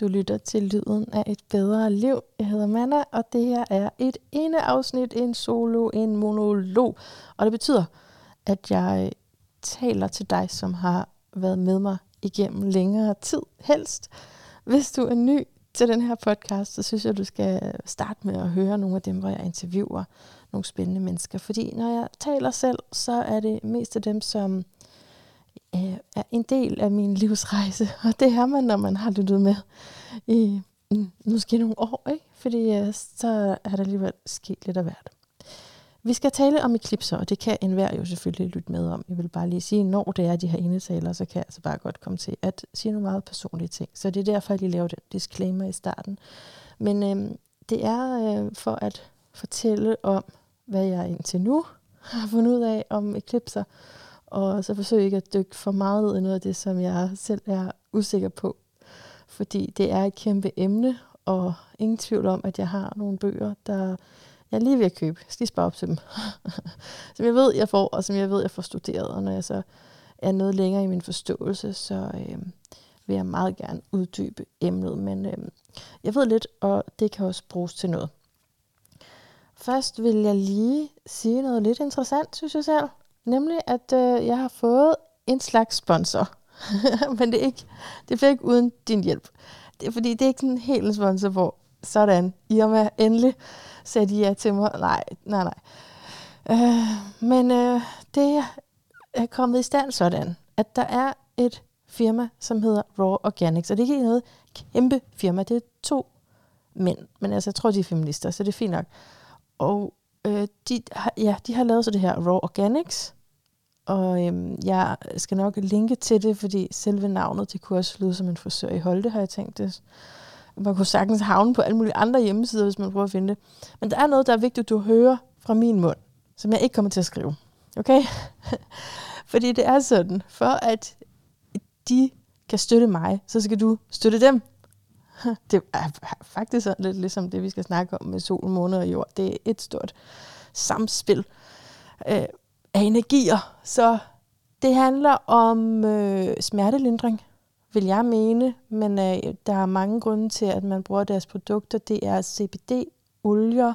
Du lytter til lyden af et bedre liv. Jeg hedder Manna, og det her er et ene afsnit, en solo, en monolog. Og det betyder, at jeg taler til dig, som har været med mig igennem længere tid, helst. Hvis du er ny til den her podcast, så synes jeg, du skal starte med at høre nogle af dem, hvor jeg interviewer nogle spændende mennesker. Fordi når jeg taler selv, så er det mest af dem, som øh, er en del af min livsrejse. Og det er man, når man har lyttet med i mm, måske nogle år, ikke? Fordi øh, så er der alligevel sket lidt af hvert. Vi skal tale om eklipser, og det kan enhver jo selvfølgelig lytte med om. Jeg vil bare lige sige, når det er de her indetaler, så kan jeg altså bare godt komme til at sige nogle meget personlige ting. Så det er derfor, jeg lige laver den disclaimer i starten. Men øh, det er øh, for at fortælle om, hvad jeg indtil nu har fundet ud af om eklipser, og så forsøge ikke at dykke for meget ud i noget af det, som jeg selv er usikker på. Fordi det er et kæmpe emne, og ingen tvivl om, at jeg har nogle bøger, der jeg er lige ved at købe. Jeg skal lige spare op til dem. som jeg ved, jeg får, og som jeg ved, jeg får studeret. Og når jeg så er noget længere i min forståelse, så øh, vil jeg meget gerne uddybe emnet. Men øh, jeg ved lidt, og det kan også bruges til noget. Først vil jeg lige sige noget lidt interessant, synes jeg selv. Nemlig, at øh, jeg har fået en slags sponsor. Men det, er ikke, det bliver ikke uden din hjælp. Det er fordi, det er ikke sådan helt en sponsor, hvor sådan, Irma, endelig sagde de ja til mig. Nej, nej, nej. Øh, men øh, det er kommet i stand sådan, at der er et firma, som hedder Raw Organics. Og det er ikke noget kæmpe firma, det er to mænd. Men altså, jeg tror, de er feminister, så det er fint nok. Og øh, de, har, ja, de har lavet så det her Raw Organics, og øhm, jeg skal nok linke til det, fordi selve navnet, det kunne også lyde som en frisør i Holte, har jeg tænkt det. Man kunne sagtens havne på alle mulige andre hjemmesider, hvis man prøver at finde det. Men der er noget, der er vigtigt, du hører fra min mund, som jeg ikke kommer til at skrive. Okay? fordi det er sådan, for at de kan støtte mig, så skal du støtte dem. Det er faktisk sådan lidt ligesom det, vi skal snakke om med sol, måne og jord. Det er et stort samspil. Øh, af energier. Så det handler om øh, smertelindring, vil jeg mene, men øh, der er mange grunde til, at man bruger deres produkter. Det er CBD, olier,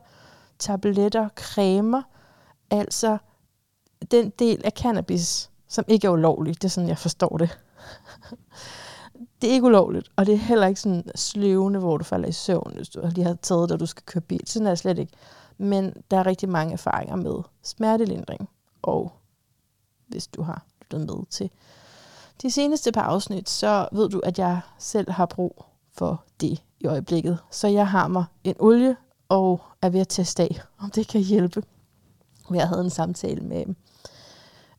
tabletter, cremer, altså den del af cannabis, som ikke er ulovlig. Det er sådan, jeg forstår det. det er ikke ulovligt, og det er heller ikke sådan sløvende, hvor du falder i søvn, hvis du lige har taget det, og du skal køre bil. Sådan er det slet ikke. Men der er rigtig mange erfaringer med smertelindring og hvis du har lyttet med til de seneste par afsnit, så ved du, at jeg selv har brug for det i øjeblikket. Så jeg har mig en olie og er ved at teste af, om det kan hjælpe. Jeg havde en samtale med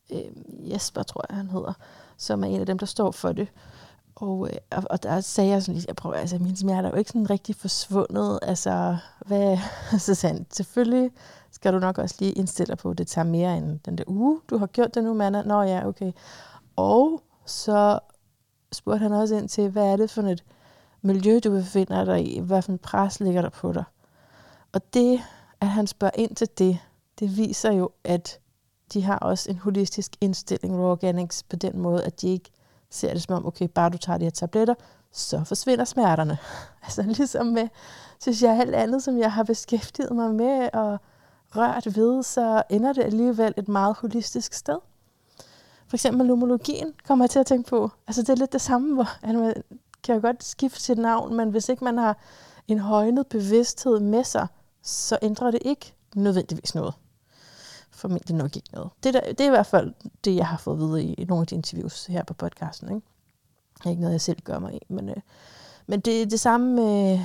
øh, Jesper, tror jeg han hedder, som er en af dem, der står for det. Og, øh, og, og der sagde jeg sådan lidt, jeg prøver, altså min smerte er jo ikke sådan rigtig forsvundet. Altså, hvad, så sagde han, selvfølgelig skal du nok også lige indstille dig på, at det tager mere end den der uge, du har gjort det nu, Manna. Nå ja, okay. Og så spurgte han også ind til, hvad er det for et miljø, du befinder dig i? Hvad for en pres ligger der på dig? Og det, at han spørger ind til det, det viser jo, at de har også en holistisk indstilling, Raw Organics, på den måde, at de ikke ser det som om, okay, bare du tager de her tabletter, så forsvinder smerterne. altså ligesom med, synes jeg, alt andet, som jeg har beskæftiget mig med, og rørt ved, så ender det alligevel et meget holistisk sted. For eksempel lumologien kommer jeg til at tænke på. Altså det er lidt det samme, hvor man kan jo godt skifte sit navn, men hvis ikke man har en højnet bevidsthed med sig, så ændrer det ikke nødvendigvis noget. Formentlig nok ikke noget. Det, der, det er i hvert fald det, jeg har fået at vide i, i nogle af de interviews her på podcasten. Ikke? Det er ikke noget, jeg selv gør mig i. Men, øh, men det er det samme med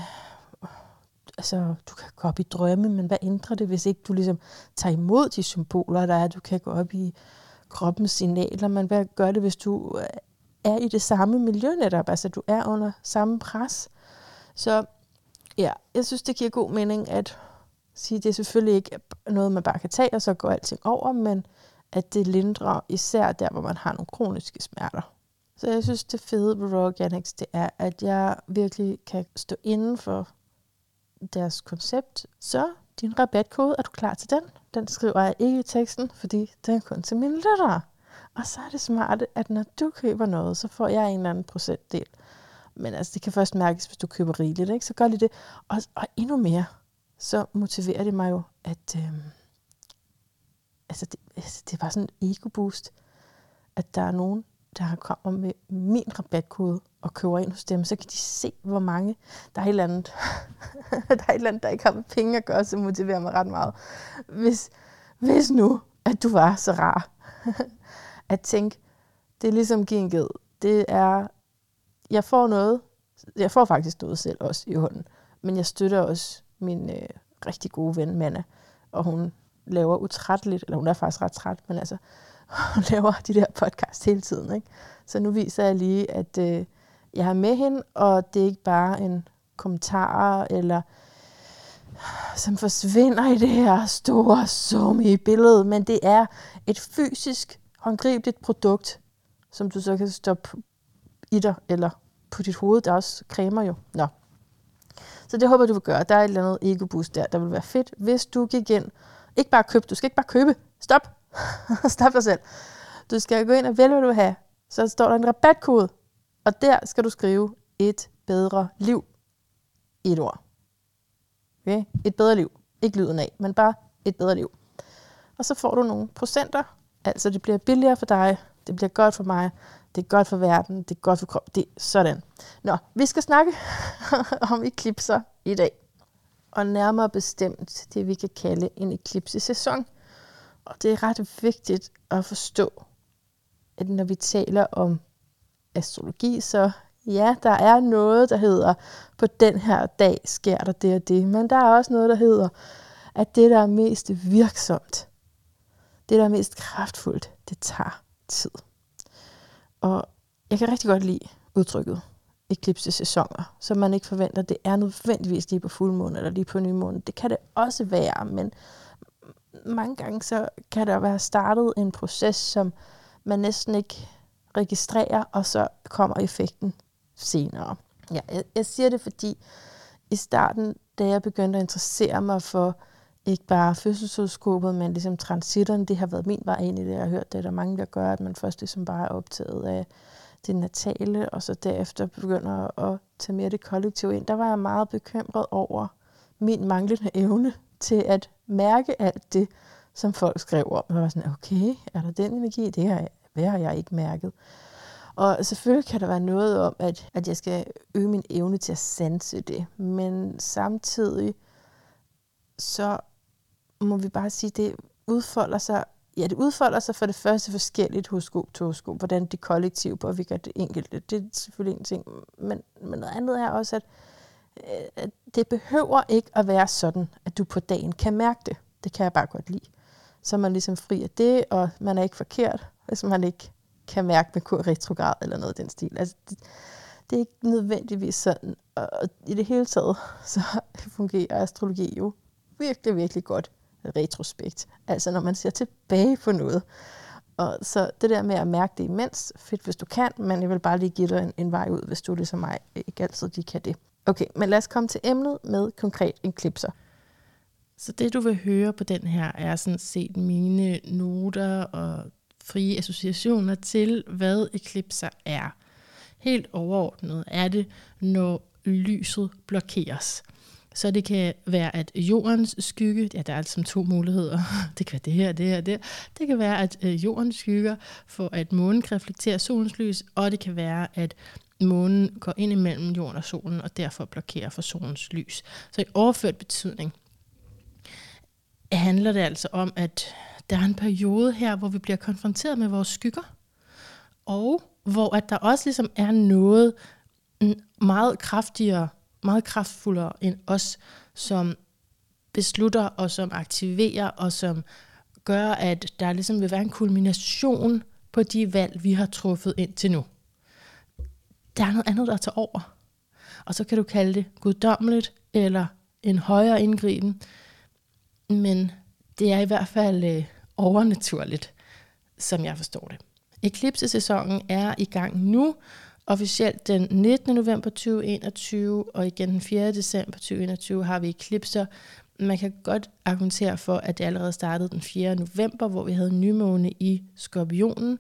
altså, du kan gå op i drømme, men hvad ændrer det, hvis ikke du ligesom tager imod de symboler, der er? Du kan gå op i kroppens signaler, men hvad gør det, hvis du øh, er i det samme miljø netop? Altså, du er under samme pres. Så ja, jeg synes, det giver god mening at sige, det er selvfølgelig ikke noget, man bare kan tage, og så går alting over, men at det lindrer især der, hvor man har nogle kroniske smerter. Så jeg synes, det fede ved Raw Organics, det er, at jeg virkelig kan stå inden for deres koncept. Så din rabatkode, er du klar til den? Den skriver jeg ikke i teksten, fordi den er kun til mine lyttere. Og så er det smart, at når du køber noget, så får jeg en eller anden procentdel. Men altså, det kan først mærkes, hvis du køber rigeligt, ikke? så gør lige det. Og, og endnu mere, så motiverer det mig jo, at øh, altså det, altså det er bare sådan en ego-boost, at der er nogen, der kommer med min rabatkode og køber ind hos dem, så kan de se, hvor mange, der er et eller andet, der, er et eller andet, der ikke har med penge at gøre, så motiverer mig ret meget. Hvis, hvis nu, at du var så rar, at tænke, det er ligesom give en ged. Det er, jeg får noget, jeg får faktisk noget selv også i hånden, men jeg støtter også min øh, rigtig gode ven, Manna, og hun laver utrætteligt, eller hun er faktisk ret træt, men altså, hun laver de der podcast hele tiden. Ikke? Så nu viser jeg lige, at øh, jeg er med hende, og det er ikke bare en kommentar, eller som forsvinder i det her store sum i billedet, men det er et fysisk, håndgribeligt produkt, som du så kan stoppe i dig, eller på dit hoved. Der er også cremer jo. Nå. Så det håber du vil gøre. Der er et eller andet ego-boost der, der vil være fedt, hvis du gik ind. Ikke bare køb, du skal ikke bare købe. Stop. Stop dig selv. Du skal gå ind og vælge, hvad du vil have. Så står der en rabatkode, og der skal du skrive et bedre liv. Et ord. Okay? Et bedre liv. Ikke lyden af, men bare et bedre liv. Og så får du nogle procenter. Altså det bliver billigere for dig, det bliver godt for mig, det er godt for verden, det er godt for kroppen. Det er sådan. Nå, vi skal snakke om eklipser i dag. Og nærmere bestemt det, vi kan kalde en eklipsesæson. Og det er ret vigtigt at forstå, at når vi taler om astrologi, så ja, der er noget, der hedder, på den her dag sker der det og det, men der er også noget, der hedder, at det, der er mest virksomt, det, der er mest kraftfuldt, det tager tid. Og jeg kan rigtig godt lide udtrykket eklipse-sæsoner, så man ikke forventer, at det er nødvendigvis lige på fuldmåne eller lige på nymåne. Det kan det også være, men mange gange så kan der være startet en proces, som man næsten ikke registrerer, og så kommer effekten senere. Ja, jeg, jeg siger det, fordi i starten, da jeg begyndte at interessere mig for ikke bare fødselshoroskopet, men ligesom transitterne, det har været min vej ind i det. Jeg har hørt, det er mange, der gør, at man først ligesom bare er optaget af det natale, og så derefter begynder at tage mere det kollektive ind. Der var jeg meget bekymret over min manglende evne til at mærke alt det, som folk skrev om. Jeg var sådan, okay, er der den energi? Det har jeg, hvad har jeg ikke mærket. Og selvfølgelig kan der være noget om, at, at jeg skal øge min evne til at sanse det. Men samtidig så må vi bare sige, det udfolder sig ja, det udfolder sig for det første forskelligt horoskop til horoskop, hvordan det kollektive påvirker det enkelte. Det er selvfølgelig en ting. Men, men noget andet er også, at, øh, at det behøver ikke at være sådan, at du på dagen kan mærke det. Det kan jeg bare godt lide. Så er man ligesom fri af det, og man er ikke forkert, hvis man ikke kan mærke med kur retrograd eller noget af den stil. Altså, det, det er ikke nødvendigvis sådan. Og i det hele taget, så fungerer astrologi jo virkelig, virkelig godt retrospekt. Altså når man ser tilbage på noget. Og så det der med at mærke det imens, fedt hvis du kan, men jeg vil bare lige give dig en, en vej ud, hvis du ligesom mig ikke altid de kan det. Okay, men lad os komme til emnet med konkret en klipser. Så det du vil høre på den her er sådan set mine noter og frie associationer til, hvad eklipser er. Helt overordnet er det, når lyset blokeres. Så det kan være, at jordens skygge, ja, der er altså to muligheder, det kan være det her, det her, det Det kan være, at øh, jordens skygger, for at månen kan reflektere solens lys, og det kan være, at månen går ind imellem jorden og solen, og derfor blokerer for solens lys. Så i overført betydning handler det altså om, at der er en periode her, hvor vi bliver konfronteret med vores skygger, og hvor at der også ligesom er noget mm, meget kraftigere meget kraftfuldere end os, som beslutter og som aktiverer og som gør, at der ligesom vil være en kulmination på de valg, vi har truffet indtil nu. Der er noget andet, der tager over. Og så kan du kalde det guddommeligt eller en højere indgriben. Men det er i hvert fald øh, overnaturligt, som jeg forstår det. Eklipsesæsonen er i gang nu, Officielt den 19. november 2021, og igen den 4. december 2021 har vi eklipser. Man kan godt argumentere for, at det allerede startede den 4. november, hvor vi havde nymåne i skorpionen.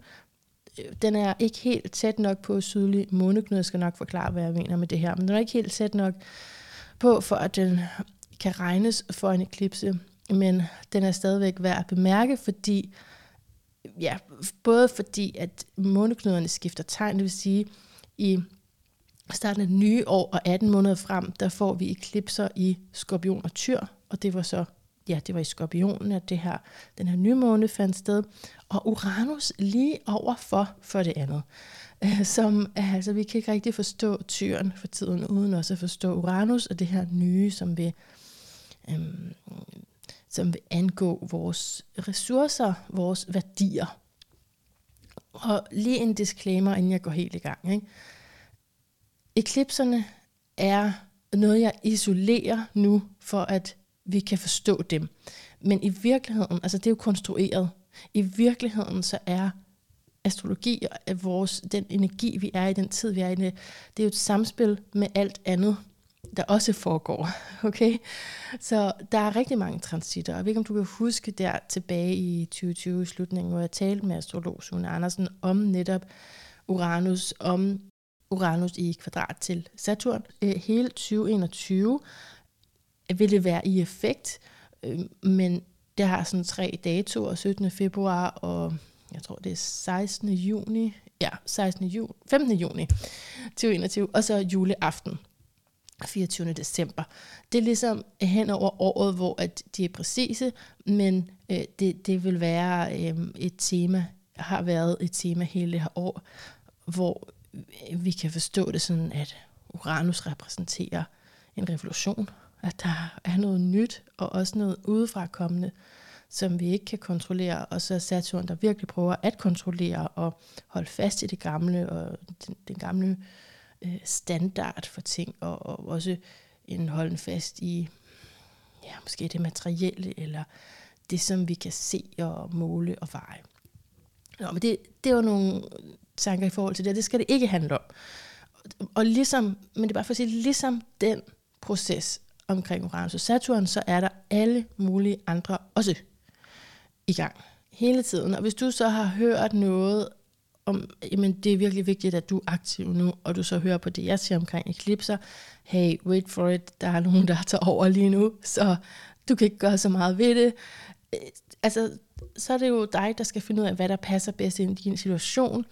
den er ikke helt tæt nok på sydlig måneknud. Jeg skal nok forklare, hvad jeg mener med det her. Men den er ikke helt tæt nok på, for at den kan regnes for en eklipse. Men den er stadigvæk værd at bemærke, fordi ja, både fordi, at måneknuderne skifter tegn, det vil sige, i starten af det nye år og 18 måneder frem, der får vi eklipser i skorpion og tyr, og det var så, ja, det var i skorpionen, at det her, den her nye måne fandt sted, og Uranus lige overfor for det andet. Øh, som, altså, vi kan ikke rigtig forstå tyren for tiden, uden også at forstå Uranus og det her nye, som vil, øhm, som vil angå vores ressourcer, vores værdier. Og lige en disclaimer, inden jeg går helt i gang. Ikke? Eklipserne er noget, jeg isolerer nu, for at vi kan forstå dem. Men i virkeligheden, altså det er jo konstrueret. I virkeligheden så er astrologi og øh, vores, den energi, vi er i, den tid, vi er i, det, det er jo et samspil med alt andet, der også foregår. Okay? Så der er rigtig mange transitter. og Jeg ved ikke, om du kan huske der tilbage i 2020 i slutningen, hvor jeg talte med astrolog Sune Andersen om netop Uranus, om Uranus i kvadrat til Saturn. Øh, hele 2021 øh, vil det være i effekt, øh, men det har sådan tre datoer, 17. februar og jeg tror det er 16. juni, ja, 16. Juni, 15. juni 2021, og så juleaften 24. december. Det er ligesom øh, hen over året, hvor at de er præcise, men øh, det, det vil være øh, et tema, har været et tema hele det her år, hvor øh, vi kan forstå det sådan, at Uranus repræsenterer en revolution, at der er noget nyt, og også noget udefrakommende, som vi ikke kan kontrollere, og så er Saturn, der virkelig prøver at kontrollere og holde fast i det gamle, og den, den gamle øh, Øh, standard for ting, og, og også en holden fast i ja, måske det materielle, eller det, som vi kan se og måle og veje. Nå, men det, det var nogle tanker i forhold til det, det skal det ikke handle om. Og ligesom, men det er bare for at sige, ligesom den proces omkring Uranus og Saturn, så er der alle mulige andre også i gang hele tiden. Og hvis du så har hørt noget om, jamen det er virkelig vigtigt, at du er aktiv nu, og du så hører på det, jeg siger omkring eklipser, hey, wait for it, der er nogen, der tager over lige nu, så du kan ikke gøre så meget ved det. Øh, altså, så er det jo dig, der skal finde ud af, hvad der passer bedst i din situation.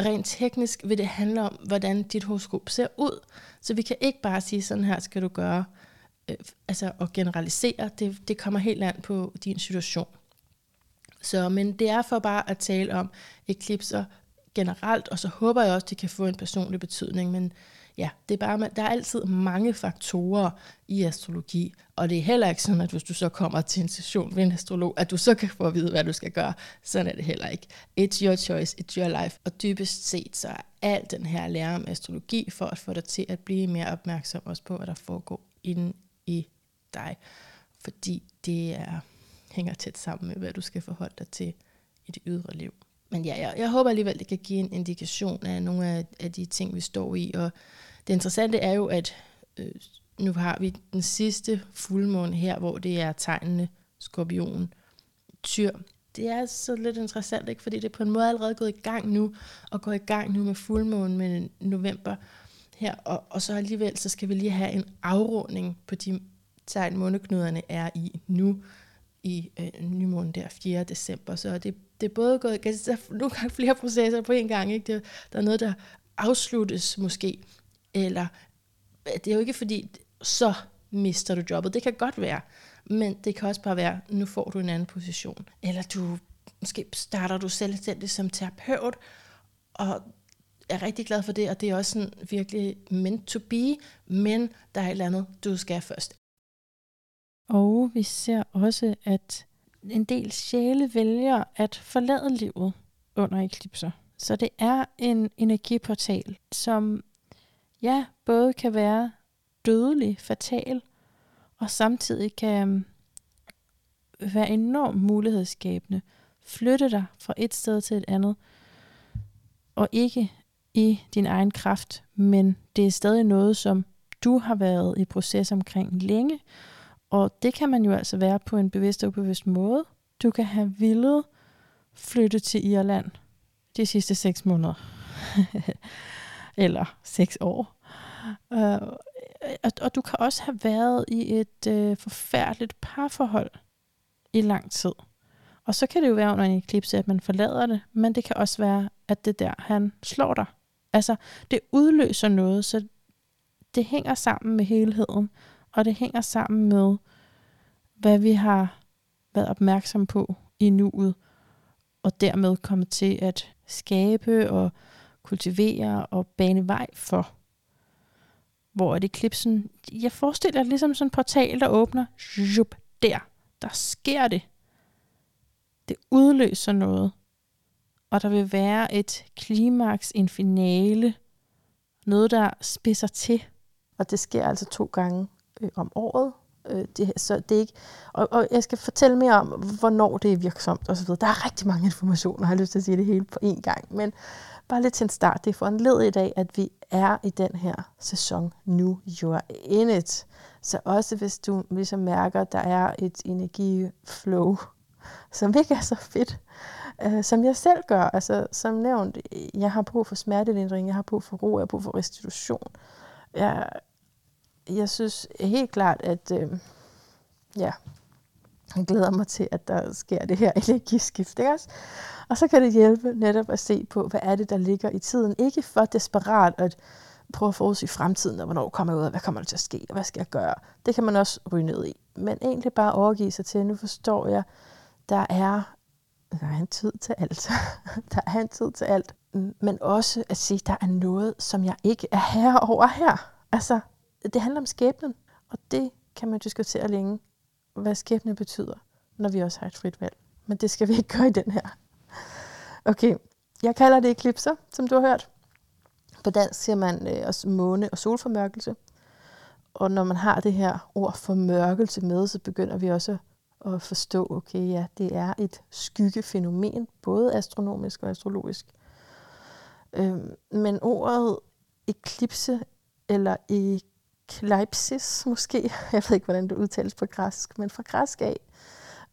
Rent teknisk vil det handle om, hvordan dit horoskop ser ud. Så vi kan ikke bare sige, sådan her skal du gøre, øh, altså at generalisere. Det, det kommer helt an på din situation. Så, men det er for bare at tale om eklipser generelt, og så håber jeg også, det kan få en personlig betydning, men ja, det er bare, der er altid mange faktorer i astrologi, og det er heller ikke sådan, at hvis du så kommer til en session ved en astrolog, at du så kan få at vide, hvad du skal gøre. Sådan er det heller ikke. It's your choice, it's your life. Og dybest set, så er al den her lære om astrologi for at få dig til at blive mere opmærksom også på, hvad der foregår inde i dig. Fordi det er hænger tæt sammen med, hvad du skal forholde dig til i det ydre liv. Men ja, jeg, jeg håber alligevel, det kan give en indikation af nogle af, af de ting, vi står i. Og det interessante er jo, at øh, nu har vi den sidste fuldmåne her, hvor det er tegnene skorpion, tyr. Det er så lidt interessant, ikke? fordi det er på en måde allerede gået i gang nu, og går i gang nu med fuldmånen med november her, og, og så alligevel, så skal vi lige have en afrunding på de tegn, måneknuderne er i nu i øh, nymånen der 4. december. Så det, det er både gået, der er nogle gange flere processer på en gang. Ikke? Det, der er noget, der afsluttes måske, eller øh, det er jo ikke fordi, så mister du jobbet. Det kan godt være, men det kan også bare være, nu får du en anden position. Eller du måske starter du selvstændigt som terapeut, og er rigtig glad for det, og det er også sådan virkelig meant to be, men der er et eller andet, du skal først og vi ser også, at en del sjæle vælger at forlade livet under eklipser. Så det er en energiportal, som ja, både kan være dødelig, fatal, og samtidig kan øhm, være enormt mulighedsskabende. Flytte dig fra et sted til et andet, og ikke i din egen kraft, men det er stadig noget, som du har været i proces omkring længe, og det kan man jo altså være på en bevidst og ubevidst måde. Du kan have villet flytte til Irland de sidste seks måneder. Eller seks år. Øh, og, og du kan også have været i et øh, forfærdeligt parforhold i lang tid. Og så kan det jo være under en eklipse, at man forlader det, men det kan også være, at det der, han slår dig. Altså, det udløser noget, så det hænger sammen med helheden, og det hænger sammen med, hvad vi har været opmærksom på i nuet, og dermed komme til at skabe og kultivere og bane vej for. Hvor er det klipsen? Jeg forestiller det ligesom sådan en portal, der åbner. Jup, der. Der sker det. Det udløser noget. Og der vil være et klimaks, en finale. Noget, der spidser til. Og det sker altså to gange øh, om året. Øh, det, så det er ikke, og, og jeg skal fortælle mere om, hvornår det er virksomt osv. Der er rigtig mange informationer, jeg har lyst til at sige det hele på én gang. Men bare lidt til en start. Det er for en led i dag, at vi er i den her sæson nu. You are in it. Så også hvis du ligesom mærker, at der er et energiflow, som ikke er så fedt, øh, som jeg selv gør. Altså, som nævnt, jeg har brug for smertelindring, jeg har brug for ro, jeg har brug for restitution. Jeg, jeg synes helt klart, at øh, ja, jeg glæder mig til, at der sker det her energiskift. Ikke også? Og så kan det hjælpe netop at se på, hvad er det, der ligger i tiden. Ikke for desperat at prøve at forudse fremtiden, og hvornår kommer jeg ud af, hvad kommer der til at ske, og hvad skal jeg gøre. Det kan man også ryge ned i. Men egentlig bare overgive sig til, nu forstår jeg, der er, der er en tid til alt. der er en tid til alt. Men også at sige, der er noget, som jeg ikke er herre over her. Altså, det handler om skæbnen, og det kan man diskutere længe, hvad skæbne betyder, når vi også har et frit valg. Men det skal vi ikke gøre i den her. Okay, jeg kalder det eklipser, som du har hørt. På dansk siger man øh, også måne- og solformørkelse. Og når man har det her ord formørkelse med, så begynder vi også at forstå, okay, ja, det er et skyggefænomen, både astronomisk og astrologisk. Øh, men ordet eklipse eller eklipsis måske, jeg ved ikke, hvordan det udtales på græsk, men fra græsk af,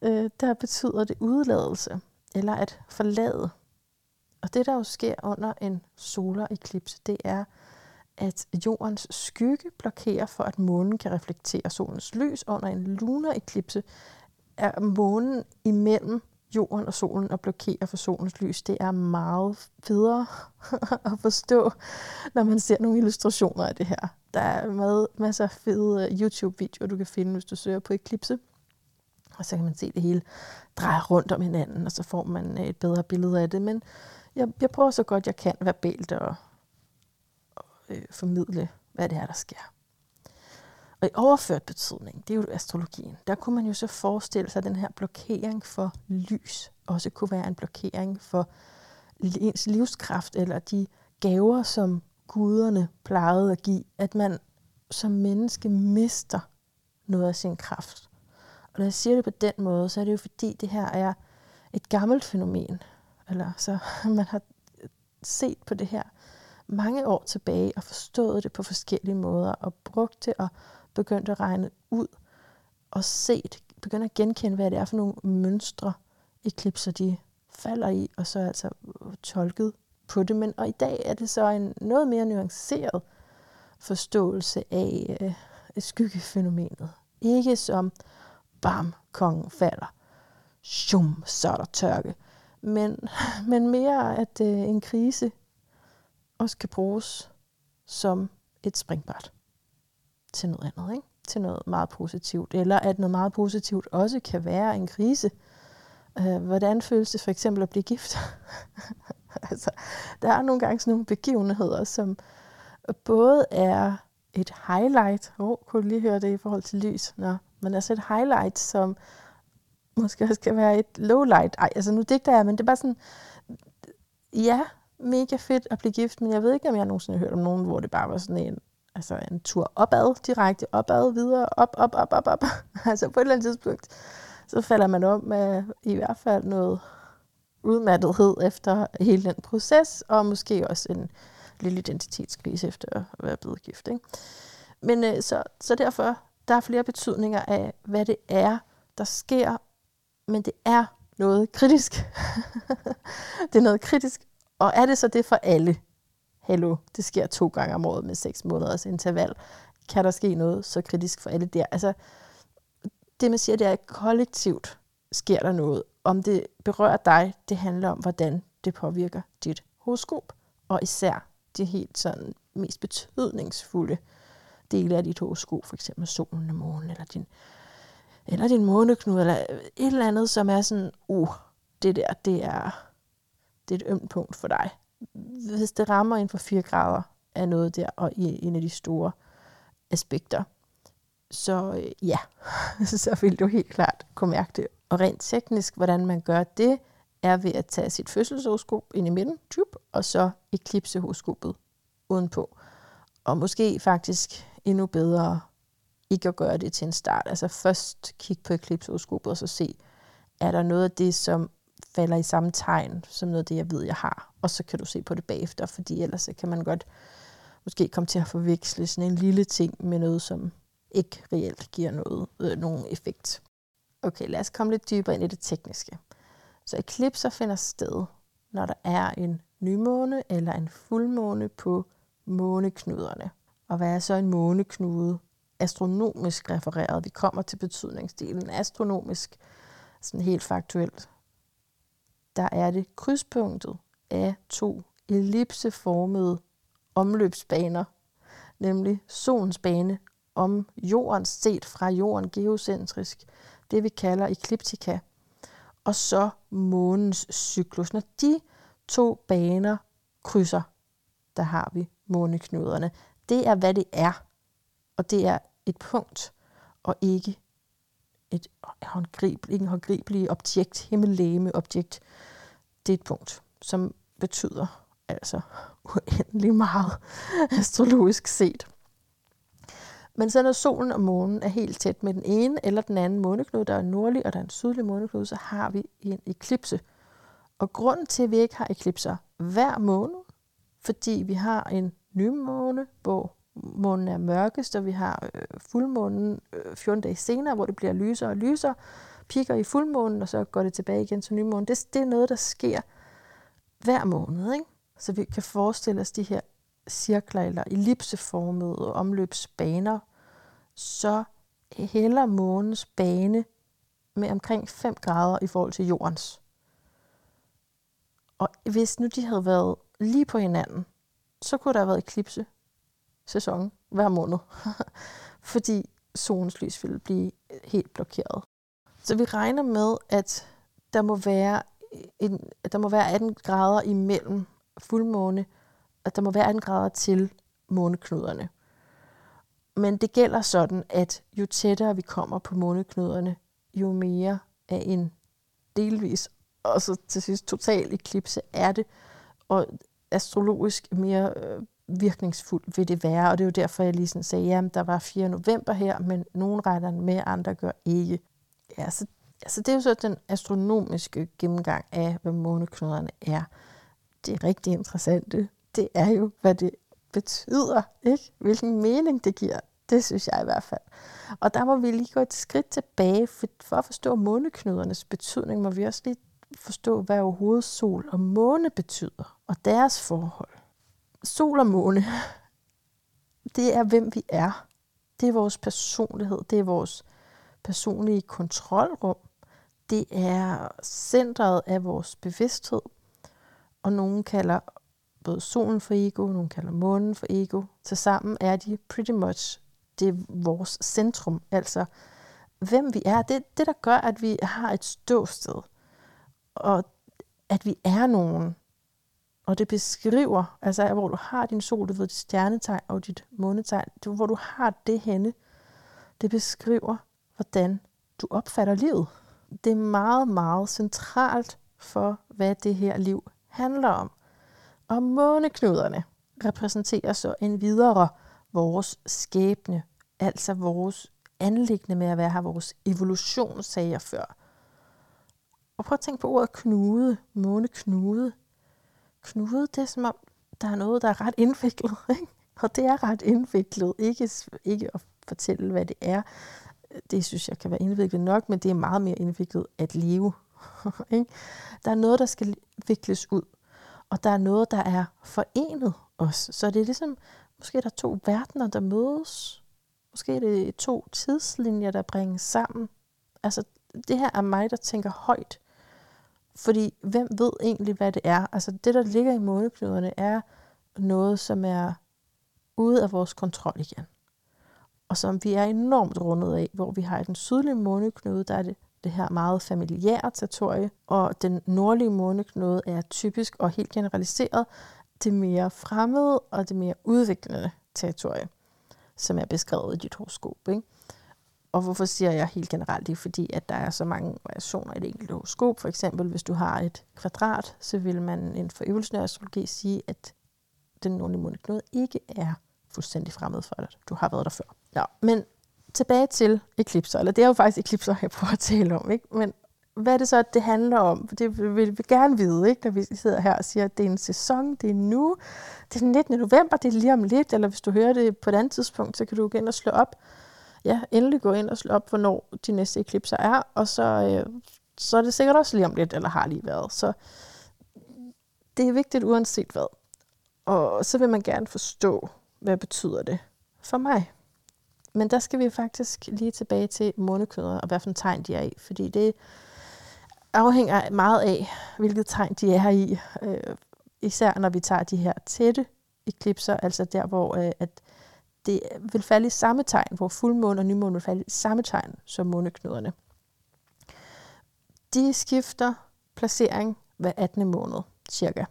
øh, der betyder det udladelse eller at forlade. Og det, der jo sker under en solareklipse, det er, at jordens skygge blokerer for, at månen kan reflektere solens lys. Under en lunareklipse er månen imellem jorden og solen og blokerer for solens lys. Det er meget federe at forstå, når man ser nogle illustrationer af det her. Der er med, masser af fede øh, YouTube-videoer, du kan finde, hvis du søger på Eclipse. Og så kan man se det hele dreje rundt om hinanden, og så får man øh, et bedre billede af det. Men jeg, jeg prøver så godt jeg kan verbalt at, at øh, formidle, hvad det er, der sker. Og i overført betydning, det er jo astrologien, der kunne man jo så forestille sig, at den her blokering for lys også kunne være en blokering for ens livskraft, eller de gaver, som guderne plejede at give, at man som menneske mister noget af sin kraft. Og når jeg siger det på den måde, så er det jo fordi, det her er et gammelt fænomen. Eller så man har set på det her mange år tilbage og forstået det på forskellige måder og brugt det og begyndt at regne ud og set, begyndt at genkende, hvad det er for nogle mønstre, eklipser de falder i, og så altså tolket på det. Men og i dag er det så en noget mere nuanceret forståelse af øh, skyggefænomenet. Ikke som bam, kongen falder. Shum, så er der tørke. Men, men mere, at øh, en krise også kan bruges som et springbræt til noget andet, ikke? til noget meget positivt. Eller at noget meget positivt også kan være en krise. Øh, hvordan føles det for eksempel at blive gift? altså, der er nogle gange sådan nogle begivenheder, som både er et highlight. Åh, oh, kunne du lige høre det i forhold til lys? Nå, men altså et highlight, som måske også kan være et lowlight. Ej, altså nu digter jeg, men det er bare sådan, ja, mega fedt at blive gift, men jeg ved ikke, om jeg nogensinde har hørt om nogen, hvor det bare var sådan en, altså en tur opad, direkte opad, videre, op, op, op, op, op. altså på et eller andet tidspunkt, så falder man om med i hvert fald noget udmattethed efter hele den proces, og måske også en lille identitetskrise efter at være blevet gift. Ikke? Men øh, så, så derfor der er flere betydninger af, hvad det er, der sker, men det er noget kritisk. det er noget kritisk, Og er det så det for alle? Hallo, det sker to gange om året med seks måneders interval. Kan der ske noget så kritisk for alle der? Altså, det man siger, det er, at kollektivt sker der noget. Om det berører dig, det handler om, hvordan det påvirker dit horoskop. Og især de helt sådan mest betydningsfulde dele af dit horoskop, for eksempel solen og månen, eller din, eller din måneknude, eller et eller andet, som er sådan, uh, det der, det er, det er et ømt punkt for dig. Hvis det rammer inden for 4 grader af noget der, og i en af de store aspekter, så øh, ja, så vil du helt klart kunne mærke det. Og rent teknisk, hvordan man gør det, er ved at tage sit fødselshoroskop ind i midten, typ, og så eklipse horoskopet udenpå. Og måske faktisk endnu bedre ikke at gøre det til en start. Altså først kigge på eklipsehoroskopet og så se, er der noget af det, som falder i samme tegn som noget af det, jeg ved, jeg har. Og så kan du se på det bagefter, fordi ellers så kan man godt måske komme til at forveksle sådan en lille ting med noget, som ikke reelt giver noget, øh, nogen effekt. Okay, lad os komme lidt dybere ind i det tekniske. Så eklipser finder sted, når der er en nymåne eller en fuldmåne på måneknuderne. Og hvad er så en måneknude? Astronomisk refereret. Vi kommer til betydningsdelen. Astronomisk, sådan helt faktuelt, der er det krydspunktet af to ellipseformede omløbsbaner, nemlig solens bane om jorden set fra jorden geocentrisk, det vi kalder ekliptika, og så månens cyklus. Når de to baner krydser, der har vi måneknuderne. Det er, hvad det er, og det er et punkt, og ikke et håndgribeligt, en håndgribelig objekt, himmellegeme objekt. Det er et punkt, som betyder altså uendelig meget astrologisk set. Men så når solen og månen er helt tæt med den ene eller den anden måneknude, der er nordlig og der er en sydlig måneknude, så har vi en eklipse. Og grunden til, at vi ikke har eklipser hver måned, fordi vi har en nymåne, hvor månen er mørkest, og vi har øh, fuldmånen øh, 14 dage senere, hvor det bliver lysere og lysere, piker i fuldmånen, og så går det tilbage igen til nymånen. Det, det er noget, der sker hver måned. Ikke? Så vi kan forestille os de her cirkler eller ellipseformede omløbsbaner, så hælder månens bane med omkring 5 grader i forhold til jordens. Og hvis nu de havde været lige på hinanden, så kunne der have været eklipse sæson hver måned. Fordi solens lys ville blive helt blokeret. Så vi regner med, at der må være, en, der må være 18 grader imellem fuldmåne, at der må være 18 grader til måneknuderne. Men det gælder sådan, at jo tættere vi kommer på måneknuderne, jo mere af en delvis, og så til sidst total eklipse er det, og astrologisk mere øh, virkningsfuldt vil det være, og det er jo derfor, jeg lige sådan sagde, at der var 4. november her, men nogen regner med, andre gør ikke. Ja, så, altså det er jo så den astronomiske gennemgang af, hvad måneknuderne er. Det er rigtig interessant. Det er jo, hvad det betyder, ikke? hvilken mening det giver. Det synes jeg i hvert fald. Og der må vi lige gå et skridt tilbage, for, for at forstå måneknudernes betydning, må vi også lige forstå, hvad overhovedet sol og måne betyder, og deres forhold. Sol og måne, det er, hvem vi er. Det er vores personlighed, det er vores personlige kontrolrum. Det er centret af vores bevidsthed, og nogen kalder både solen for ego, nogen kalder månen for ego. Tilsammen er de pretty much det er vores centrum, altså hvem vi er. Det det, der gør, at vi har et ståsted, og at vi er nogen. Og det beskriver, altså hvor du har din sol, du ved, dit stjernetegn og dit månetegn, det, hvor du har det henne, det beskriver, hvordan du opfatter livet. Det er meget, meget centralt for, hvad det her liv handler om. Og måneknuderne repræsenterer så en videre vores skæbne, altså vores anlæggende med at være her, vores evolution, sagde jeg før. Og prøv at tænke på ordet knude, måneknude. Knude, det er som om, der er noget, der er ret indviklet. Ikke? Og det er ret indviklet. Ikke, ikke at fortælle, hvad det er. Det synes jeg kan være indviklet nok, men det er meget mere indviklet at leve. ikke? Der er noget, der skal vikles ud. Og der er noget, der er forenet os. Så det er ligesom, måske er der to verdener, der mødes. Måske er det to tidslinjer, der bringes sammen. Altså, det her er mig, der tænker højt. Fordi hvem ved egentlig, hvad det er? Altså, det, der ligger i måneknuderne, er noget, som er ude af vores kontrol igen. Og som vi er enormt rundet af, hvor vi har i den sydlige måneknude, der er det det her meget familiære territorie, og den nordlige måneknude er typisk og helt generaliseret det mere fremmede og det mere udviklende territorie, som er beskrevet i dit horoskop. Ikke? Og hvorfor siger jeg helt generelt det? Fordi at der er så mange variationer i det enkelte horoskop. For eksempel, hvis du har et kvadrat, så vil man inden for evolutionær astrologi sige, at den nordlige måneknude ikke er fuldstændig fremmed for dig. Du har været der før. Ja, men tilbage til eklipser, eller det er jo faktisk eklipser, jeg prøver at tale om, ikke? men hvad er det så, at det handler om? Det vil vi gerne vide, ikke? når vi sidder her og siger, at det er en sæson, det er nu, det er den 19. november, det er lige om lidt, eller hvis du hører det på et andet tidspunkt, så kan du gå ind og slå op. Ja, endelig gå ind og slå op, hvornår de næste eklipser er, og så, øh, så er det sikkert også lige om lidt, eller har lige været. Så det er vigtigt uanset hvad. Og så vil man gerne forstå, hvad betyder det for mig. Men der skal vi faktisk lige tilbage til månekødder, og hvad for en tegn de er i. Fordi det afhænger meget af, hvilket tegn de er i. Øh, især når vi tager de her tætte eklipser, altså der, hvor øh, at det vil falde i samme tegn, hvor fuldmåne og nymåne vil falde i samme tegn som måneknuderne. De skifter placering hver 18. måned, cirka.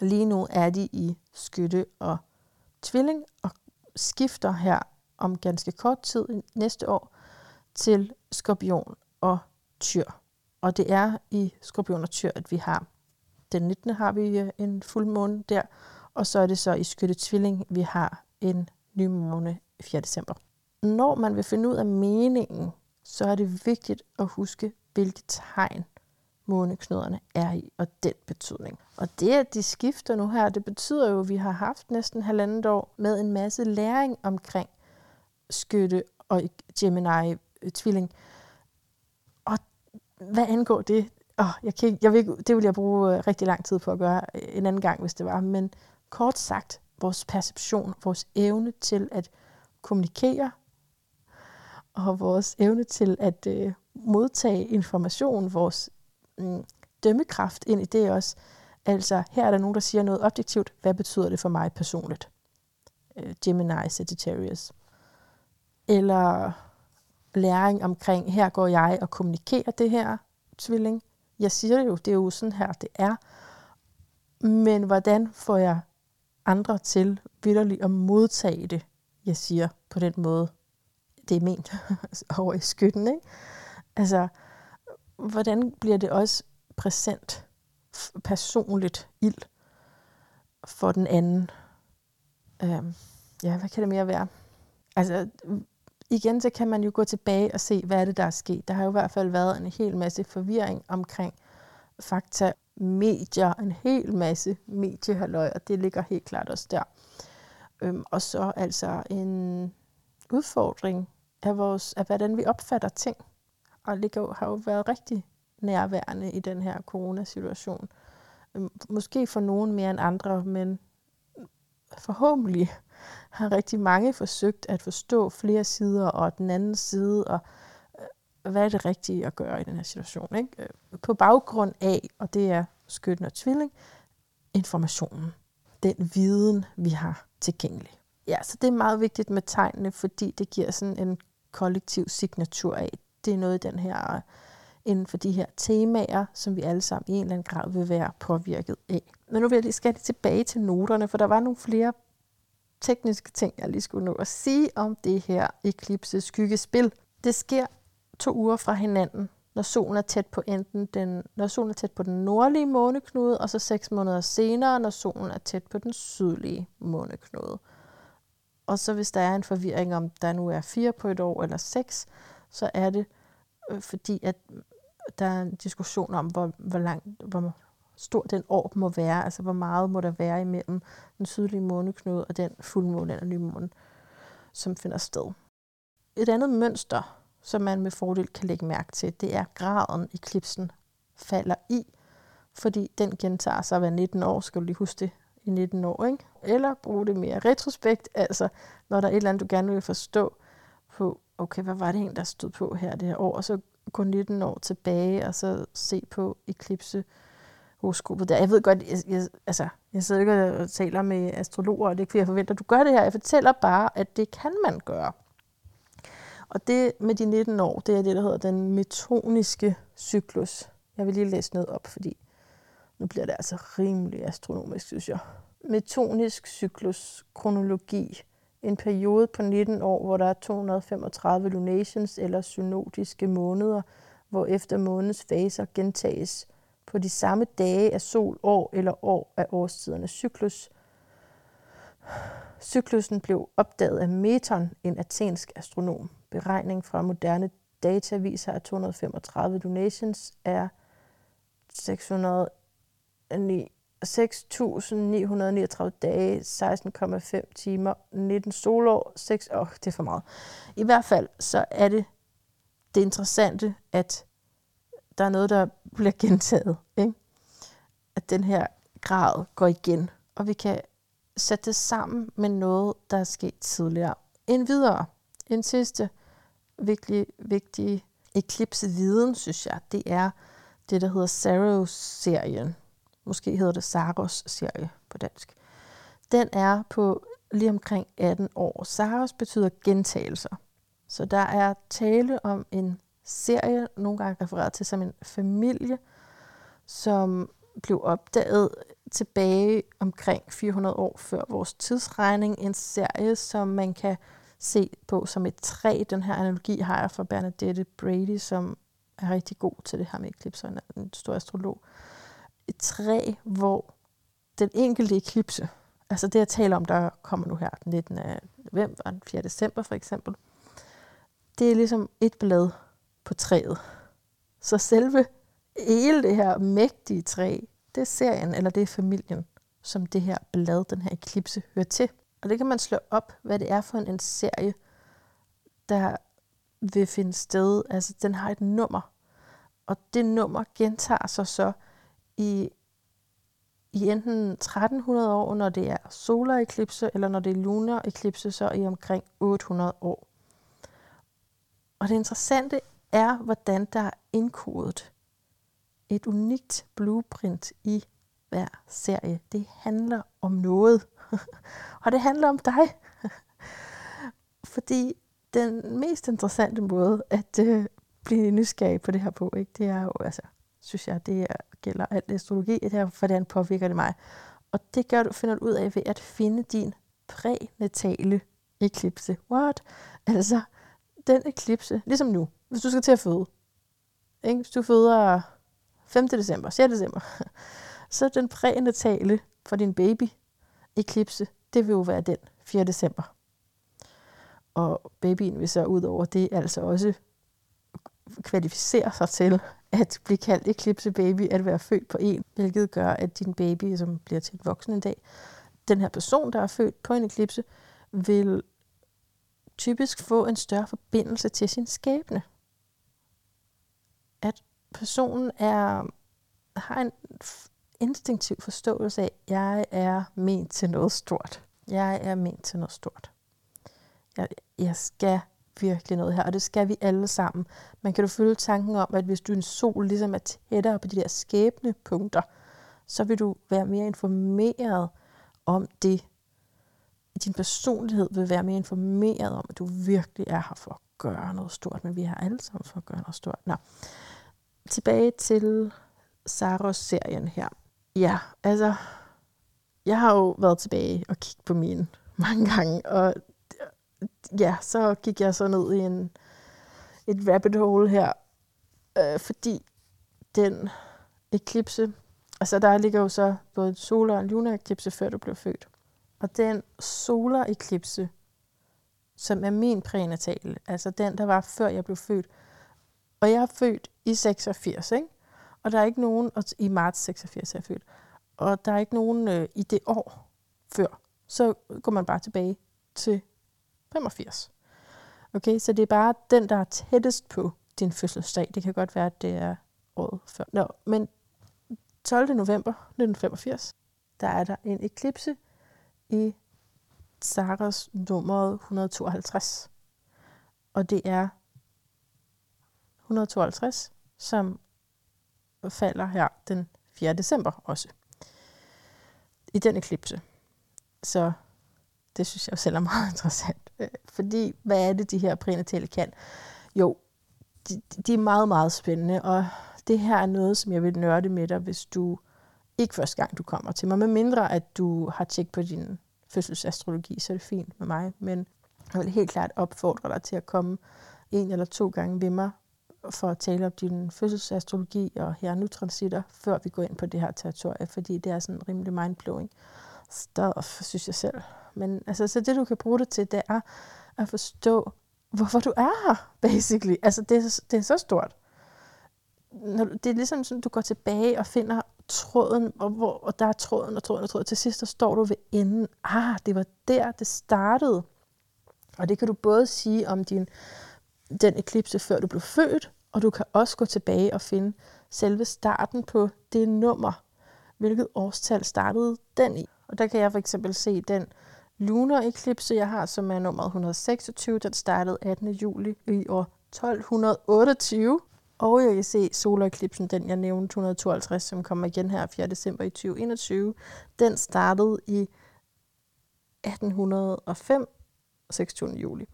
Lige nu er de i skytte og tvilling, og skifter her om ganske kort tid næste år til skorpion og tyr. Og det er i skorpion og tyr, at vi har den 19. har vi øh, en fuldmåne der, og så er det så i skytte tvilling, vi har en Nymåne 4. december. Når man vil finde ud af meningen, så er det vigtigt at huske, hvilke tegn måneknuderne er i, og den betydning. Og det, at de skifter nu her, det betyder jo, at vi har haft næsten halvandet år med en masse læring omkring skytte og Gemini-tvilling. Øh, og hvad angår det, oh, jeg kan, jeg vil, det vil jeg bruge øh, rigtig lang tid på at gøre øh, en anden gang, hvis det var. Men kort sagt, vores perception, vores evne til at kommunikere, og vores evne til at øh, modtage information, vores øh, dømmekraft ind i det også. Altså, her er der nogen, der siger noget objektivt. Hvad betyder det for mig personligt? Øh, Gemini, Sagittarius eller læring omkring, her går jeg og kommunikerer det her, tvilling. Jeg siger det jo, det er jo sådan her, det er. Men hvordan får jeg andre til vidderligt at modtage det, jeg siger på den måde, det er ment over i skytten, ikke? Altså, hvordan bliver det også præsent, personligt ild for den anden? Øhm, ja, hvad kan det mere være? Altså, igen, så kan man jo gå tilbage og se, hvad er det, der er sket. Der har jo i hvert fald været en hel masse forvirring omkring fakta, medier, en hel masse mediehalløj, og det ligger helt klart også der. Øhm, og så altså en udfordring af, vores, af, hvordan vi opfatter ting. Og det har jo været rigtig nærværende i den her coronasituation. Øhm, måske for nogen mere end andre, men forhåbentlig har rigtig mange forsøgt at forstå flere sider og den anden side, og hvad er det rigtige at gøre i den her situation. Ikke? Øh, på baggrund af, og det er skytten og tvilling, informationen. Den viden, vi har tilgængelig. Ja, så det er meget vigtigt med tegnene, fordi det giver sådan en kollektiv signatur af. Det er noget i den her, inden for de her temaer, som vi alle sammen i en eller anden grad vil være påvirket af. Men nu vil jeg lige skal tilbage til noterne, for der var nogle flere tekniske ting, jeg lige skulle nå at sige om det her eklipse skyggespil. Det sker to uger fra hinanden, når solen er tæt på enten den, når solen er tæt på den nordlige måneknude, og så seks måneder senere, når solen er tæt på den sydlige måneknude. Og så hvis der er en forvirring om, der nu er fire på et år eller seks, så er det øh, fordi, at øh, der er en diskussion om, hvor, hvor, langt, hvor stor den orb må være, altså hvor meget må der være imellem den sydlige måneknude og den fuldmåne eller nymåne, som finder sted. Et andet mønster, som man med fordel kan lægge mærke til, det er graden eklipsen falder i fordi den gentager sig hver 19 år, skal du lige huske det, i 19 år, ikke? Eller bruge det mere retrospekt, altså når der er et eller andet, du gerne vil forstå på, okay, hvad var det egentlig, der stod på her det her år, og så gå 19 år tilbage, og så se på eklipse horoskopet der. Jeg ved godt, jeg, jeg, altså, jeg sidder ikke og taler med astrologer, og det er ikke, fordi jeg forventer, at du gør det her. Jeg fortæller bare, at det kan man gøre. Og det med de 19 år, det er det, der hedder den metoniske cyklus. Jeg vil lige læse noget op, fordi nu bliver det altså rimelig astronomisk, synes jeg. Metonisk cyklus, kronologi. En periode på 19 år, hvor der er 235 lunations eller synodiske måneder, hvor efter månedens faser gentages på de samme dage af sol, år eller år af årstidernes cyklus. Cyklusen blev opdaget af Meton, en athensk astronom. Beregning fra moderne data viser, at 235 lunations er 6.939 dage, 16,5 timer, 19 solår, 6 åh, oh, det er for meget. I hvert fald så er det det interessante, at der er noget, der bliver gentaget. Ikke? At den her grad går igen, og vi kan sætte det sammen med noget, der er sket tidligere. En videre, en sidste virkelig vigtig eklipse-viden, synes jeg, det er det, der hedder Saros-serien. Måske hedder det Saros-serie på dansk. Den er på lige omkring 18 år. Saros betyder gentagelser. Så der er tale om en serie, nogle gange refereret til som en familie, som blev opdaget tilbage omkring 400 år før vores tidsregning. En serie, som man kan se på som et træ. Den her analogi har jeg fra Bernadette Brady, som er rigtig god til det her med eklipser, en stor astrolog. Et træ, hvor den enkelte eklipse, altså det jeg taler om, der kommer nu her den 19. november, den 4. december for eksempel, det er ligesom et blad på træet. Så selve hele det her mægtige træ, det er serien, eller det er familien, som det her blad, den her eklipse, hører til. Og det kan man slå op, hvad det er for en, en serie, der vil finde sted. Altså, den har et nummer. Og det nummer gentager sig så i, i enten 1300 år, når det er solareklipse, eller når det er lunar eklipse, så i omkring 800 år. Og det interessante er, hvordan der er indkodet et unikt blueprint i hver serie. Det handler om noget. og det handler om dig. Fordi den mest interessante måde at øh, blive nysgerrig på det her på, ikke, det er jo, altså, synes jeg, det gælder alt astrologi, det her, hvordan påvirker det mig. Og det gør du, finder du ud af ved at finde din prænatale eklipse. What? Altså, den eklipse, ligesom nu, hvis du skal til at føde, ikke? hvis du føder 5. december, 6. december, så den prænatale for din baby eklipse, det vil jo være den 4. december. Og babyen vil så ud over det altså også kvalificere sig til at blive kaldt eklipse baby, at være født på en, hvilket gør, at din baby, som bliver til et voksen en dag, den her person, der er født på en eklipse, vil typisk få en større forbindelse til sin skæbne. At personen er, har en instinktiv forståelse af, at jeg er ment til noget stort. Jeg er ment til noget stort. Jeg, jeg skal virkelig noget her, og det skal vi alle sammen. Man kan du følge tanken om, at hvis du en sol ligesom er tættere på de der skæbne punkter, så vil du være mere informeret om det. Din personlighed vil være mere informeret om, at du virkelig er her for at gøre noget stort, men vi er alle sammen for at gøre noget stort. Nå. Tilbage til Saros-serien her. Ja, altså, jeg har jo været tilbage og kigget på min mange gange, og ja, så gik jeg så ned i en, et rabbit hole her, øh, fordi den eklipse, altså der ligger jo så både en solar og en lunar eklipse, før du blev født. Og den solar eklipse, som er min prænatale, altså den, der var før jeg blev født, og jeg er født i 86, ikke? Og der er ikke nogen, og i marts 86 er jeg født, og der er ikke nogen øh, i det år før. Så går man bare tilbage til 85. Okay, så det er bare den, der er tættest på din fødselsdag. Det kan godt være, at det er året før. Nå, men 12. november 1985, der er der en eklipse i Saras nummeret 152. Og det er 152, som falder her den 4. december også. I den eklipse. Så det synes jeg jo selv er meget interessant. Øh, fordi, hvad er det, de her prenatale kan? Jo, de, de er meget, meget spændende, og det her er noget, som jeg vil nørde med dig, hvis du ikke første gang, du kommer til mig, med mindre at du har tjekket på din fødselsastrologi, så er det fint med mig, men jeg vil helt klart opfordre dig til at komme en eller to gange ved mig for at tale om din fødselsastrologi og her nu transitter, før vi går ind på det her territorie, fordi det er sådan rimelig mindblowing stuff, synes jeg selv. Men altså, så det, du kan bruge det til, det er at forstå, hvorfor du er her, basically. Altså, det er, det er så stort. Når du, det er ligesom sådan, du går tilbage og finder tråden, og, hvor, og der er tråden og tråden og tråden. Til sidst, der står du ved enden. Ah, det var der, det startede. Og det kan du både sige om din, den eklipse, før du blev født, og du kan også gå tilbage og finde selve starten på det nummer. Hvilket årstal startede den i? Og der kan jeg for eksempel se den lunar eklipse, jeg har, som er nummeret 126. Den startede 18. juli i år 1228. Og jeg kan se soleklipsen, den jeg nævnte, 152, som kommer igen her 4. december i 2021. Den startede i 1805, 26. juli.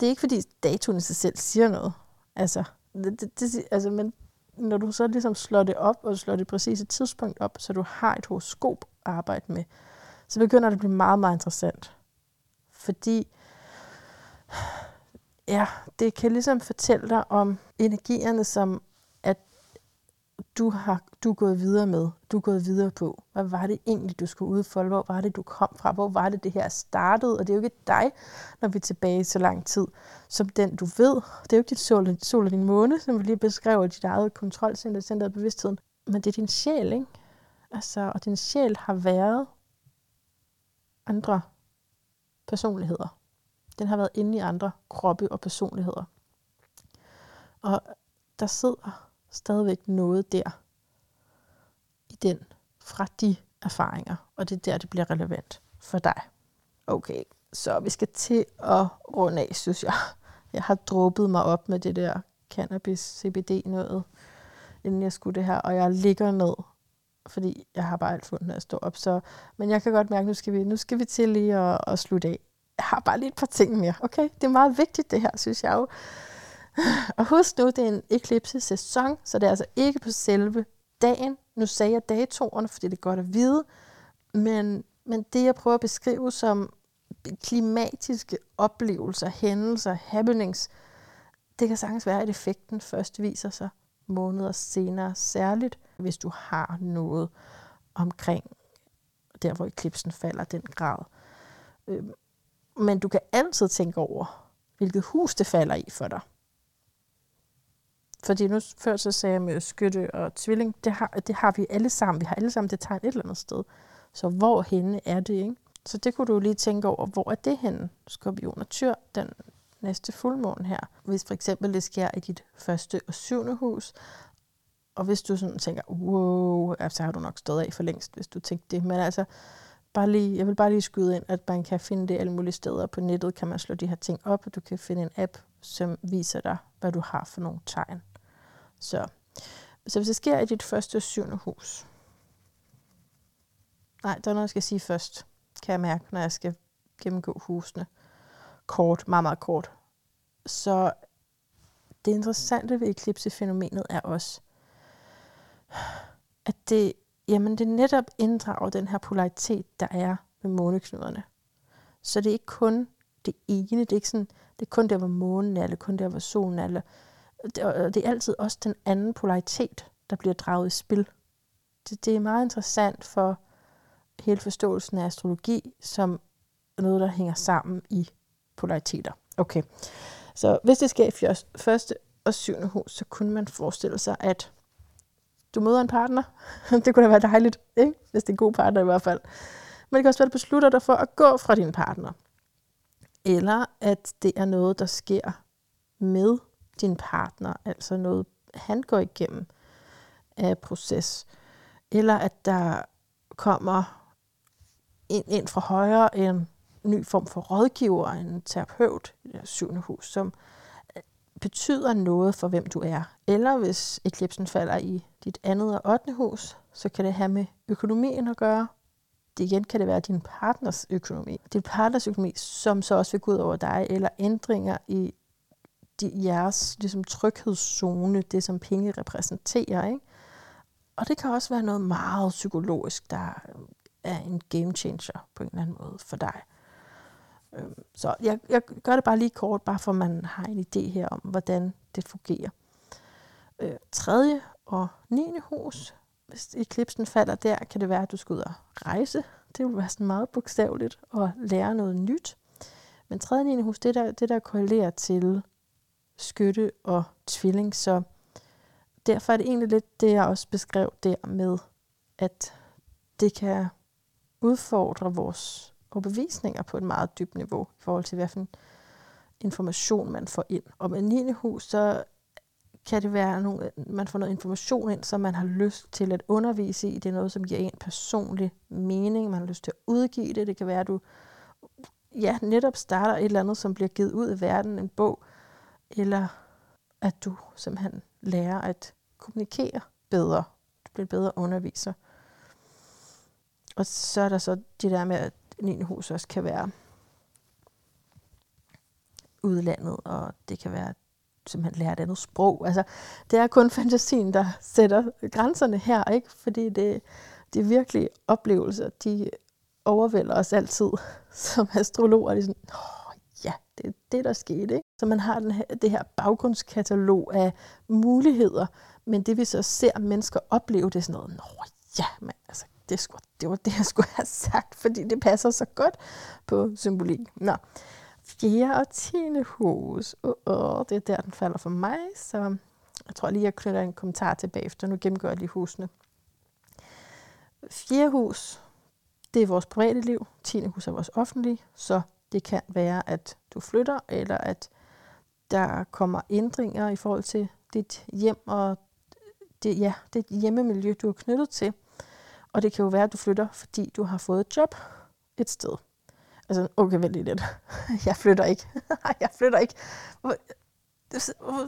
Det er ikke fordi datoen i sig selv siger noget. Altså, det, det, det, altså men når du så ligesom slår det op, og slår det præcise tidspunkt op, så du har et horoskop at arbejde med, så begynder det at blive meget, meget interessant. Fordi ja, det kan ligesom fortælle dig om energierne, som du har du er gået videre med, du er gået videre på. Hvad var det egentlig, du skulle udfolde? Hvor var det, du kom fra? Hvor var det, det her startede? Og det er jo ikke dig, når vi er tilbage så lang tid, som den, du ved. Det er jo ikke dit sol, sol og din måne, som vi lige beskrev, dit eget kontrolcenter, center af bevidstheden. Men det er din sjæl, ikke? Altså, og din sjæl har været andre personligheder. Den har været inde i andre kroppe og personligheder. Og der sidder stadigvæk noget der i den fra de erfaringer, og det er der, det bliver relevant for dig. Okay, så vi skal til at runde af, synes jeg. Jeg har druppet mig op med det der cannabis CBD noget, inden jeg skulle det her, og jeg ligger ned, fordi jeg har bare alt fundet at stå op. Så, men jeg kan godt mærke, nu skal vi, nu skal vi til lige at, at slutte af. Jeg har bare lige et par ting mere, okay? Det er meget vigtigt det her, synes jeg jo. Og husk nu, det er en eklipse-sæson, så det er altså ikke på selve dagen. Nu sagde jeg datoerne, fordi det er godt at vide. Men, men det, jeg prøver at beskrive som klimatiske oplevelser, hændelser, happenings, det kan sagtens være, at effekten først viser sig måneder senere, særligt hvis du har noget omkring der, hvor eklipsen falder den grad. Øhm, men du kan altid tænke over, hvilket hus det falder i for dig. Fordi nu før så sagde jeg med skytte og tvilling, det har, det har vi alle sammen. Vi har alle sammen det tegn et eller andet sted. Så hvor henne er det, ikke? Så det kunne du lige tænke over, hvor er det henne? Skorpion og tyr, den næste fuldmåne her. Hvis for eksempel det sker i dit første og syvende hus, og hvis du sådan tænker, wow, altså, så har du nok stået af for længst, hvis du tænkte det. Men altså, bare lige, jeg vil bare lige skyde ind, at man kan finde det alle mulige steder. På nettet kan man slå de her ting op, og du kan finde en app, som viser dig, hvad du har for nogle tegn. Så, så hvis det sker i dit første og syvende hus. Nej, der er noget, jeg skal sige først, kan jeg mærke, når jeg skal gennemgå husene. Kort, meget, meget kort. Så det interessante ved eklipsefænomenet er også, at det, jamen det netop inddrager den her polaritet, der er med måneknuderne. Så det er ikke kun det ene, det er ikke sådan, det er kun der, hvor månen er, eller kun der, hvor solen er, eller det, det er altid også den anden polaritet, der bliver draget i spil. Det, det er meget interessant for hele forståelsen af astrologi, som noget, der hænger sammen i polariteter. Okay, så hvis det sker i første og syvende hus, så kunne man forestille sig, at du møder en partner. det kunne da være dejligt, ikke? hvis det er en god partner i hvert fald. Men det kan også være, at du beslutter dig for at gå fra din partner. Eller at det er noget, der sker med din partner, altså noget, han går igennem. af proces. Eller at der kommer ind, ind fra højre en ny form for rådgiver, en terapeut i det syvende hus, som øh, betyder noget for, hvem du er. Eller hvis eklipsen falder i dit andet og 8. hus, så kan det have med økonomien at gøre. Det igen kan det være din partners økonomi. Din partners økonomi, som så også vil gå ud over dig, eller ændringer i de, jeres ligesom, tryghedszone, det som penge repræsenterer. Ikke? Og det kan også være noget meget psykologisk, der er en game changer på en eller anden måde for dig. Øhm, så jeg, jeg gør det bare lige kort, bare for at man har en idé her om, hvordan det fungerer. Øh, tredje og 9. hus, hvis eklipsen falder der, kan det være, at du skal ud og rejse. Det vil være sådan meget bogstaveligt og lære noget nyt. Men tredje og 9. hus, det der, det der korrelerer til skytte og tvilling, så derfor er det egentlig lidt det, jeg også beskrev der med, at det kan udfordre vores overbevisninger på et meget dybt niveau i forhold til, hvilken information man får ind. Og med 9. hus, så kan det være, at man får noget information ind, som man har lyst til at undervise i. Det er noget, som giver en personlig mening. Man har lyst til at udgive det. Det kan være, at du ja, netop starter et eller andet, som bliver givet ud i verden, en bog, eller at du simpelthen lærer at kommunikere bedre. Du bliver bedre underviser. Og så er der så det der med, at 9. hus også kan være udlandet, og det kan være simpelthen lære et andet sprog. Altså, det er kun fantasien, der sætter grænserne her, ikke? Fordi det, det er virkelig oplevelser, de overvælder os altid som astrologer. De er sådan, oh, ja, det er det, der skete. Ikke? Så man har den her, det her baggrundskatalog af muligheder, men det vi så ser mennesker opleve, det er sådan noget, Nå, ja, men altså, det, skulle, det var det, jeg skulle have sagt, fordi det passer så godt på symbolik. Nå, fjerde og tiende hus. Uh, -oh, det er der, den falder for mig, så jeg tror lige, jeg knytter en kommentar tilbage efter. Nu gennemgår jeg lige husene. Fjerde hus, det er vores private liv. Tiende hus er vores offentlige, så det kan være, at du flytter, eller at der kommer ændringer i forhold til dit hjem og det, ja, det hjemmemiljø, du er knyttet til. Og det kan jo være, at du flytter, fordi du har fået et job et sted. Altså, okay, vent lige lidt. jeg flytter ikke. jeg flytter ikke.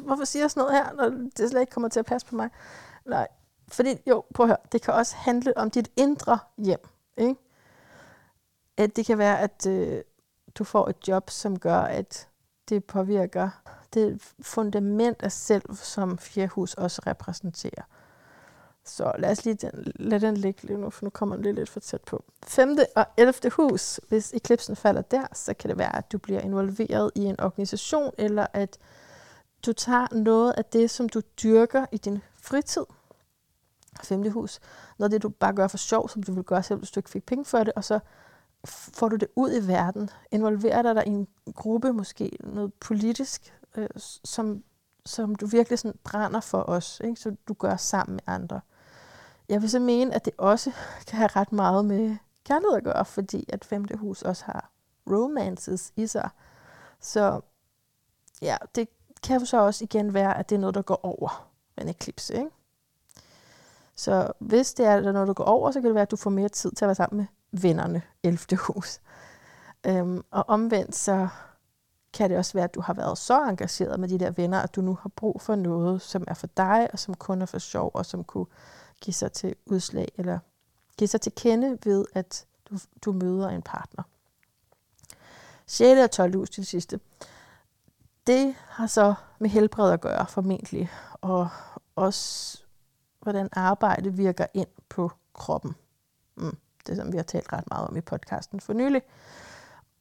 Hvorfor siger jeg sådan noget her, når det slet ikke kommer til at passe på mig? Nej, fordi, jo, prøv at høre, det kan også handle om dit indre hjem. Ikke? At det kan være, at øh, du får et job, som gør, at det påvirker det fundament af selv, som Fjerhus også repræsenterer. Så lad os lige den, lad den ligge lige nu, for nu kommer den lidt, lidt for tæt på. Femte og 11. hus, hvis eklipsen falder der, så kan det være, at du bliver involveret i en organisation, eller at du tager noget af det, som du dyrker i din fritid. Femte hus, noget af det, du bare gør for sjov, som du vil gøre selv, hvis du ikke fik penge for det, og så får du det ud i verden. Involverer dig der i en gruppe, måske noget politisk, øh, som, som du virkelig sådan brænder for os, ikke? så du gør sammen med andre. Jeg vil så mene, at det også kan have ret meget med kærlighed at gøre, fordi at femte hus også har romances i sig. Så ja, det kan jo så også igen være, at det er noget, der går over en eklipse. Ikke? Så hvis det er der noget, der går over, så kan det være, at du får mere tid til at være sammen med vennerne, 11. hus. Øhm, og omvendt så kan det også være, at du har været så engageret med de der venner, at du nu har brug for noget, som er for dig, og som kun er for sjov, og som kunne give sig til udslag, eller give sig til kende ved, at du, du møder en partner. 6. og 12. hus til sidste. Det har så med helbred at gøre, formentlig, og også hvordan arbejde virker ind på kroppen. Mm, det som vi har talt ret meget om i podcasten for nylig.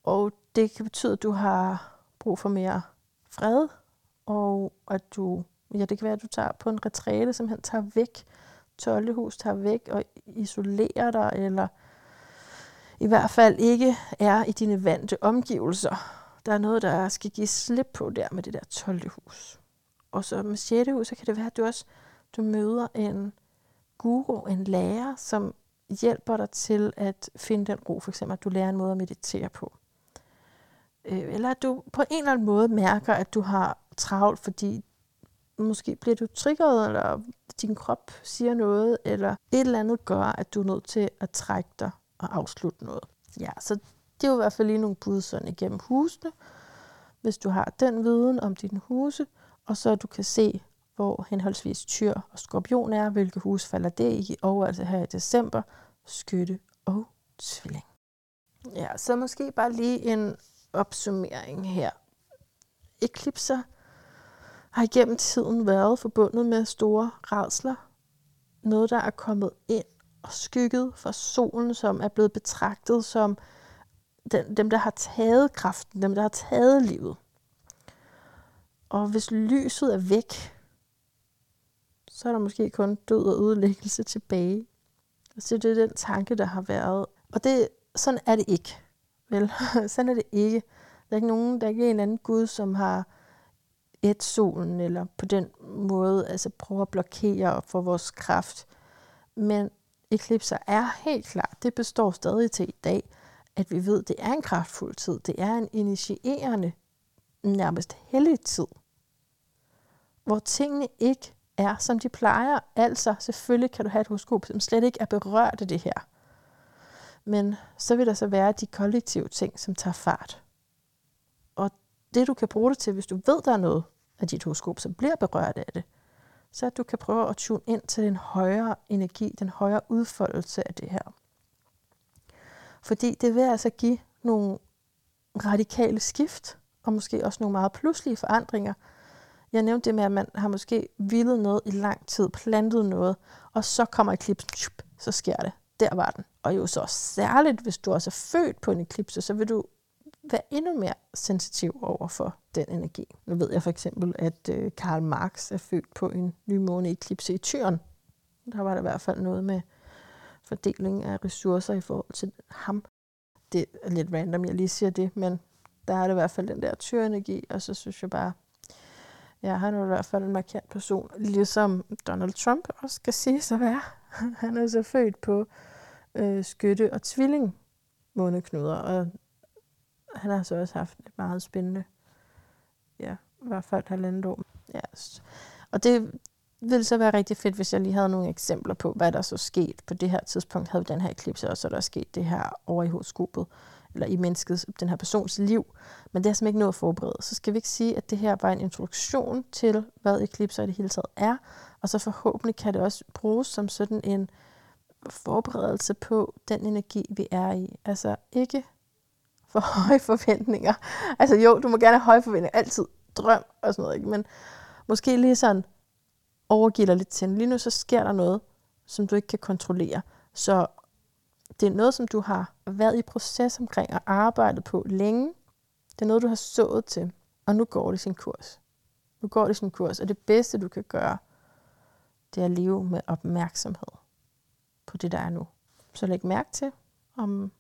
Og det kan betyde, at du har brug for mere fred, og at du, ja, det kan være, at du tager på en retræte, som han tager væk 12. hus tager væk og isolerer dig, eller i hvert fald ikke er i dine vante omgivelser. Der er noget, der skal give slip på der med det der 12. hus. Og så med 6. hus, så kan det være, at du også du møder en guru, en lærer, som hjælper dig til at finde den ro. For eksempel, at du lærer en måde at meditere på. Øh, eller at du på en eller anden måde mærker, at du har travlt, fordi måske bliver du triggeret, eller din krop siger noget, eller et eller andet gør, at du er nødt til at trække dig og afslutte noget. Ja, så det er jo i hvert fald lige nogle bud sådan igennem husene, hvis du har den viden om dine huse, og så du kan se, hvor henholdsvis tyr og skorpion er, hvilke hus falder det i, og altså her i december, skytte og tvilling. Ja, så måske bare lige en opsummering her. Eklipser har igennem tiden været forbundet med store redsler. Noget, der er kommet ind og skygget fra solen, som er blevet betragtet som den, dem, der har taget kraften, dem, der har taget livet. Og hvis lyset er væk, så er der måske kun død og ødelæggelse tilbage. Så det er den tanke, der har været. Og det, sådan er det ikke. Vel, sådan er det ikke. Der er ikke nogen, der er ikke en anden Gud, som har et solen, eller på den måde altså prøver at blokere for vores kraft. Men eklipser er helt klart, det består stadig til i dag, at vi ved, det er en kraftfuld tid. Det er en initierende, nærmest hellig tid, hvor tingene ikke er, som de plejer. Altså, selvfølgelig kan du have et horoskop, som slet ikke er berørt af det her. Men så vil der så være de kollektive ting, som tager fart. Og det, du kan bruge det til, hvis du ved, der er noget af dit horoskop, som bliver berørt af det, så at du kan prøve at tune ind til den højere energi, den højere udfoldelse af det her. Fordi det vil altså give nogle radikale skift, og måske også nogle meget pludselige forandringer. Jeg nævnte det med, at man har måske vildet noget i lang tid, plantet noget, og så kommer eklipsen, så sker det. Der var den. Og jo så særligt, hvis du også er født på en eklipse, så vil du være endnu mere sensitiv over for den energi. Nu ved jeg for eksempel, at øh, Karl Marx er født på en ny måneeklipse i Tyren. Der var der i hvert fald noget med fordeling af ressourcer i forhold til ham. Det er lidt random, jeg lige siger det, men der er det i hvert fald den der tyrenergi, og så synes jeg bare, ja, han er i hvert fald en markant person, ligesom Donald Trump også skal sige så være. Han er så født på øh, skytte og tvilling måneknuder, og han har så også haft et meget spændende, ja, i hvert fald halvandet år. Ja. Og det ville så være rigtig fedt, hvis jeg lige havde nogle eksempler på, hvad der så skete på det her tidspunkt. Havde den her eklipse, og så er der sket det her over i horoskopet, eller i menneskets, den her persons liv. Men det er simpelthen ikke noget at forberede. Så skal vi ikke sige, at det her var en introduktion til, hvad eklipser i det hele taget er, og så forhåbentlig kan det også bruges som sådan en forberedelse på den energi, vi er i. Altså ikke for høje forventninger. Altså jo, du må gerne have høje forventninger, altid drøm og sådan noget, ikke? men måske lige sådan overgive dig lidt til. Lige nu så sker der noget, som du ikke kan kontrollere. Så det er noget, som du har været i proces omkring og arbejdet på længe. Det er noget, du har sået til, og nu går det sin kurs. Nu går det sin kurs, og det bedste, du kan gøre, det er at leve med opmærksomhed på det, der er nu. Så læg mærke til, om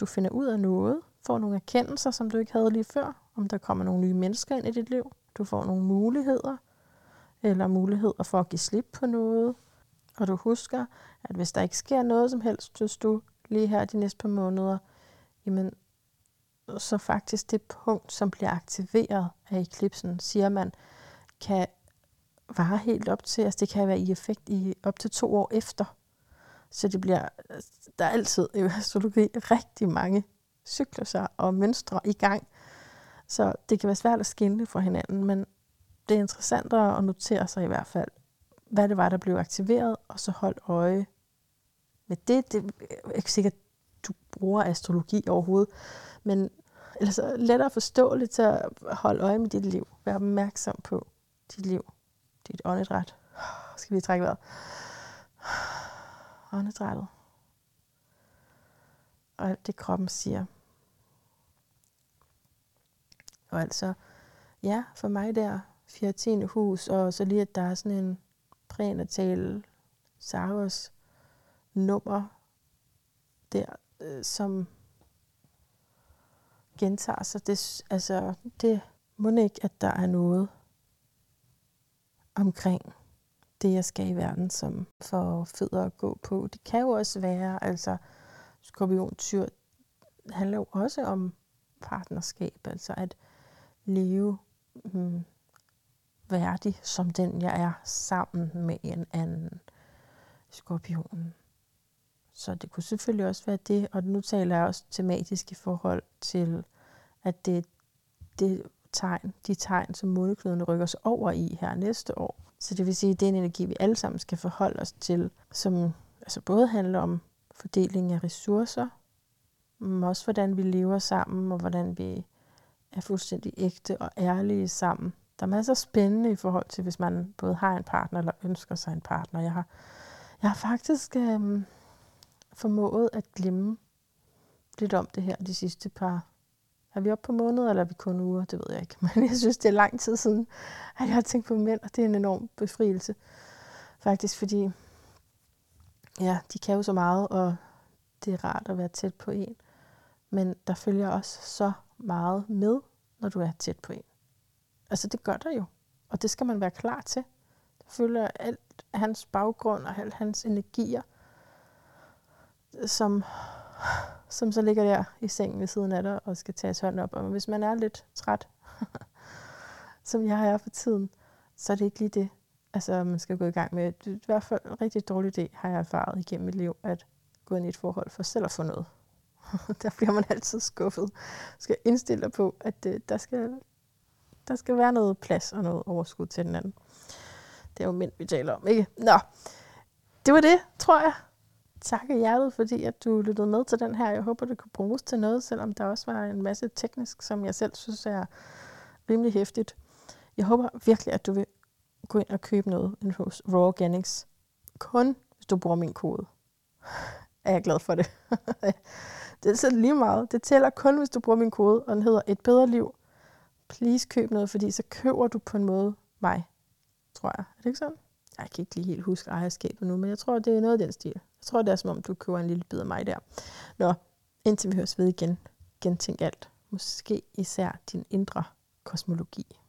du finder ud af noget, får nogle erkendelser, som du ikke havde lige før, om der kommer nogle nye mennesker ind i dit liv, du får nogle muligheder, eller muligheder for at give slip på noget. Og du husker, at hvis der ikke sker noget som helst, hvis du lige her de næste par måneder, jamen, så faktisk det punkt, som bliver aktiveret af eklipsen, siger man, kan vare helt op til, altså det kan være i effekt i op til to år efter. Så det bliver, der er altid i astrologi rigtig mange cykluser og mønstre i gang. Så det kan være svært at skille fra hinanden, men det er interessant at notere sig i hvert fald, hvad det var, der blev aktiveret, og så hold øje med det. Det er ikke sikkert, du bruger astrologi overhovedet, men altså, lettere forståeligt til at holde øje med dit liv. Vær opmærksom på dit liv, dit åndedræt. Skal vi trække vejret? Åndedrættet. Og alt det kroppen siger. Og altså, ja, for mig der, 14. hus, og så lige, at der er sådan en prænatal Saros nummer der, øh, som gentager sig. Det, altså, det må ikke, at der er noget omkring det, jeg skal i verden, som får fødder at gå på. Det kan jo også være, altså skorpion tyr handler jo også om partnerskab, altså at leve hmm, værdig som den, jeg er, sammen med en anden skorpion. Så det kunne selvfølgelig også være det, og nu taler jeg også tematisk i forhold til, at det, det tegn, de tegn, som måneknuderne rykker sig over i her næste år. Så det vil sige, at det er en energi, vi alle sammen skal forholde os til, som altså både handler om fordeling af ressourcer, men også hvordan vi lever sammen, og hvordan vi er fuldstændig ægte og ærlige sammen. Der er masser af spændende i forhold til, hvis man både har en partner eller ønsker sig en partner. Jeg har, jeg har faktisk Øh, formået at glemme lidt om det her de sidste par... Er vi oppe på måneder, eller er vi kun uger? Det ved jeg ikke. Men jeg synes, det er lang tid siden, at jeg har tænkt på mænd, og det er en enorm befrielse. Faktisk, fordi ja, de kan jo så meget, og det er rart at være tæt på en. Men der følger også så meget med, når du er tæt på en. Altså det gør der jo, og det skal man være klar til. Der følger alt hans baggrund og alt hans energier, som, som så ligger der i sengen ved siden af dig og skal tages hånd op. Og hvis man er lidt træt, som jeg er for tiden, så er det ikke lige det, altså, man skal gå i gang med. Det er i hvert fald en rigtig dårlig idé, har jeg erfaret igennem mit liv, at gå ind i et forhold for selv at få noget. der bliver man altid skuffet. Skal indstille dig på, at det, der, skal, der skal være noget plads og noget overskud til den anden. Det er jo mænd, vi taler om, ikke? Nå, det var det, tror jeg. Tak af hjertet, fordi at du lyttede med til den her. Jeg håber, det kunne bruges til noget, selvom der også var en masse teknisk, som jeg selv synes er rimelig hæftigt. Jeg håber virkelig, at du vil gå ind og købe noget hos Raw Organics. Kun hvis du bruger min kode. Er jeg glad for det. det er så lige meget. Det tæller kun, hvis du bruger min kode, og den hedder Et Bedre Liv. Please køb noget, fordi så køber du på en måde mig, tror jeg. Er det ikke sådan? Jeg kan ikke lige helt huske ejerskabet nu, men jeg tror, det er noget af den stil. Jeg tror, det er som om, du køber en lille bid af mig der. Nå, indtil vi høres ved igen. Gentænk alt. Måske især din indre kosmologi.